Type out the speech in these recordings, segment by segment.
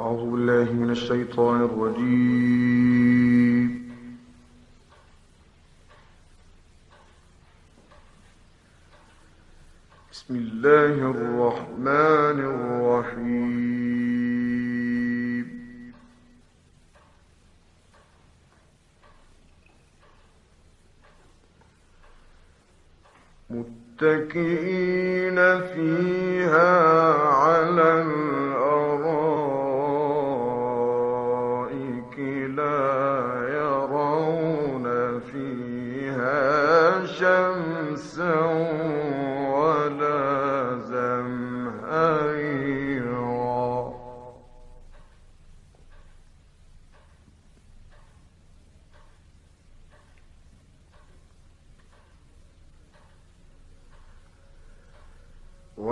أعوذ بالله من الشيطان الرجيم. بسم الله الرحمن الرحيم. متكئين فيها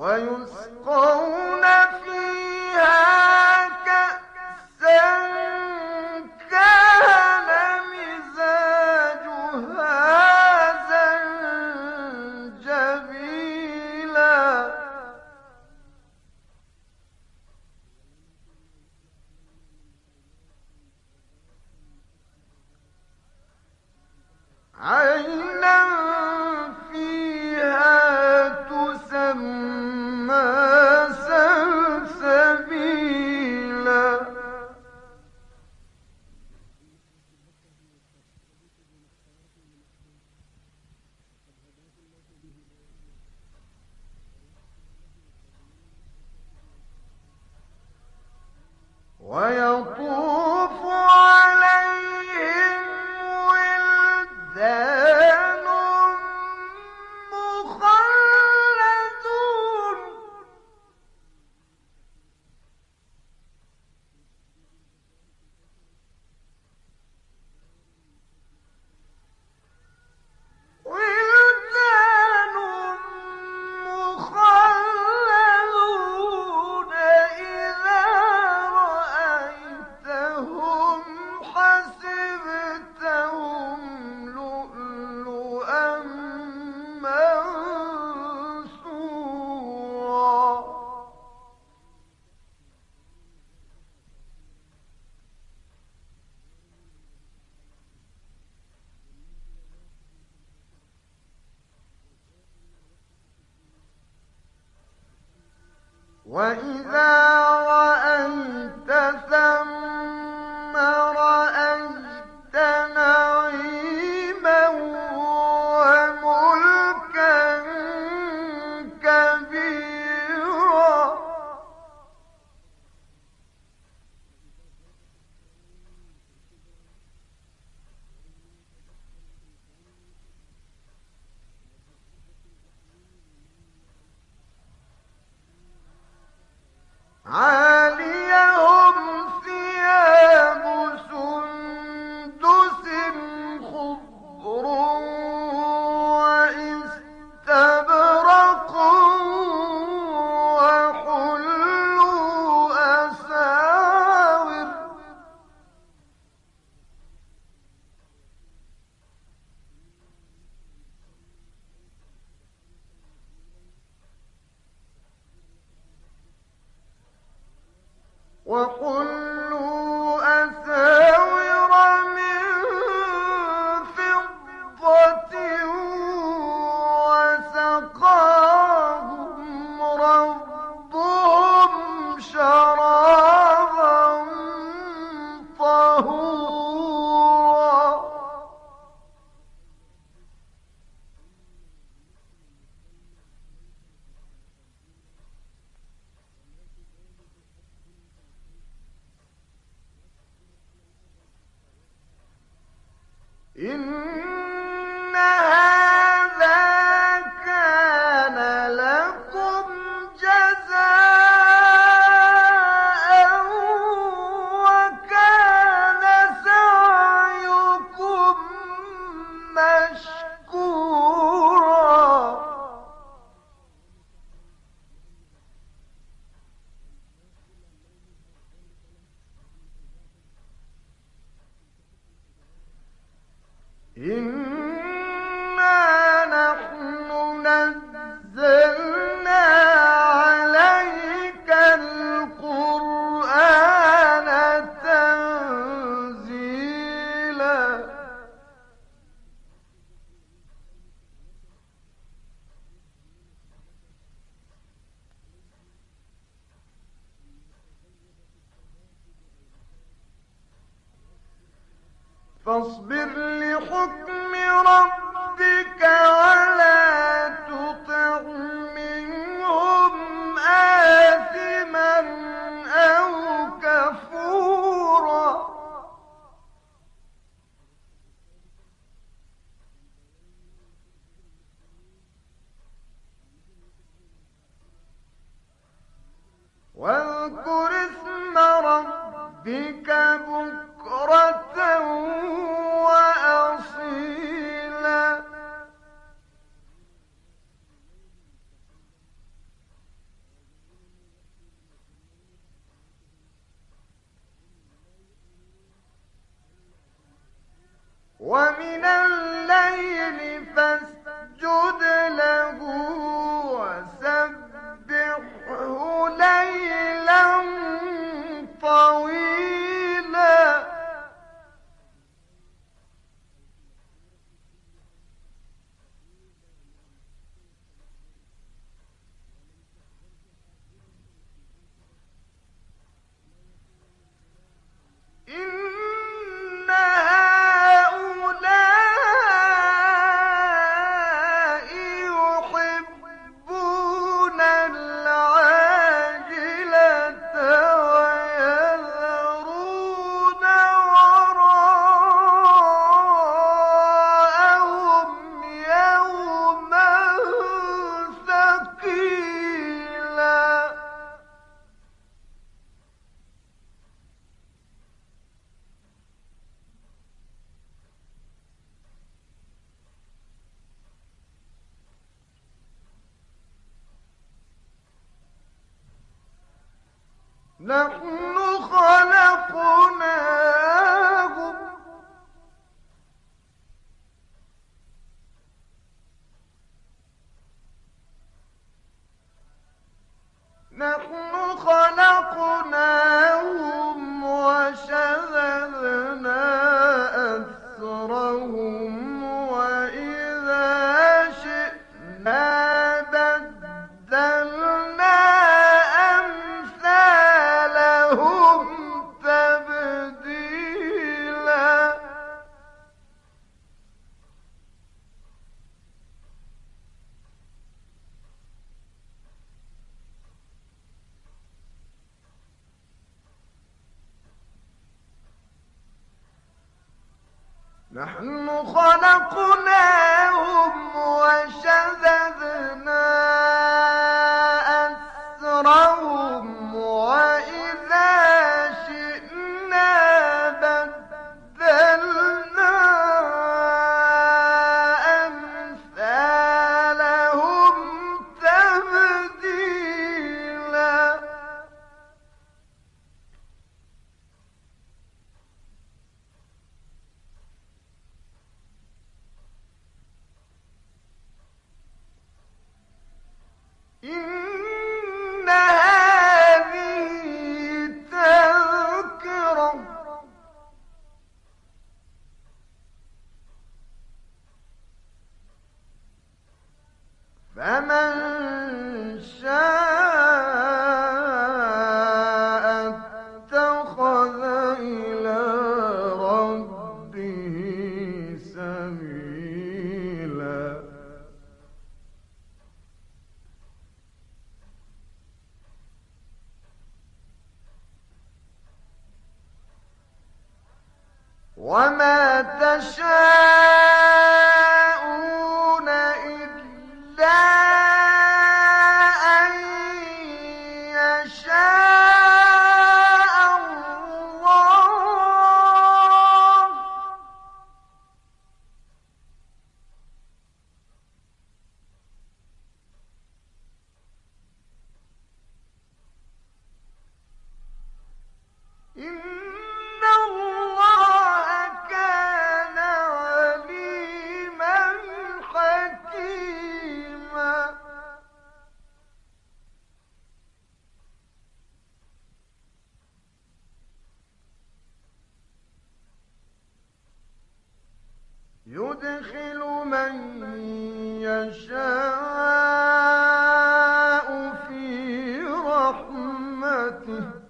ويسقون ويقول وإذا بكرة نحن نحن في